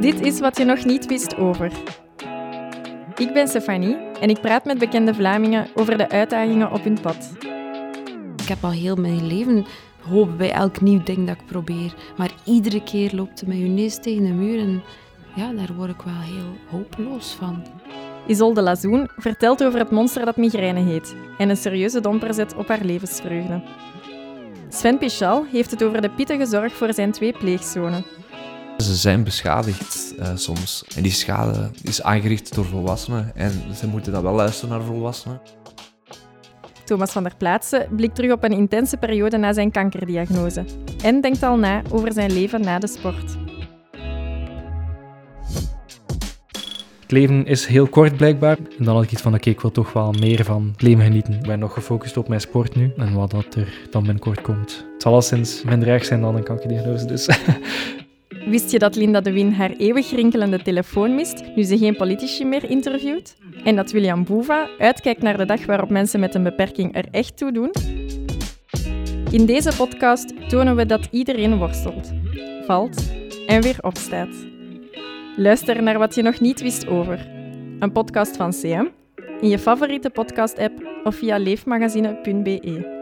Dit is wat je nog niet wist over. Ik ben Stefanie en ik praat met bekende Vlamingen over de uitdagingen op hun pad. Ik heb al heel mijn leven hoop bij elk nieuw ding dat ik probeer. Maar iedere keer loopt het met je neus tegen de muur en ja, daar word ik wel heel hopeloos van. Isolde Lazoen vertelt over het monster dat migraine heet en een serieuze domper zet op haar levensvreugde. Sven Pichal heeft het over de pittige zorg voor zijn twee pleegzonen. Ze zijn beschadigd uh, soms. En die schade is aangericht door volwassenen. En ze moeten dan wel luisteren naar volwassenen. Thomas van der Plaatsen blikt terug op een intense periode na zijn kankerdiagnose. En denkt al na over zijn leven na de sport. Het leven is heel kort blijkbaar. En dan had ik iets van, oké, ik wil toch wel meer van het leven genieten. Ik ben nog gefocust op mijn sport nu en wat dat er dan binnenkort komt. Het zal al sinds minder erg zijn dan een kankerdiagnose, dus Wist je dat Linda de Win haar eeuwig rinkelende telefoon mist nu ze geen politici meer interviewt? En dat William Boeva uitkijkt naar de dag waarop mensen met een beperking er echt toe doen? In deze podcast tonen we dat iedereen worstelt, valt en weer opstaat. Luister naar wat je nog niet wist over. Een podcast van CM, in je favoriete podcast-app of via leefmagazine.be.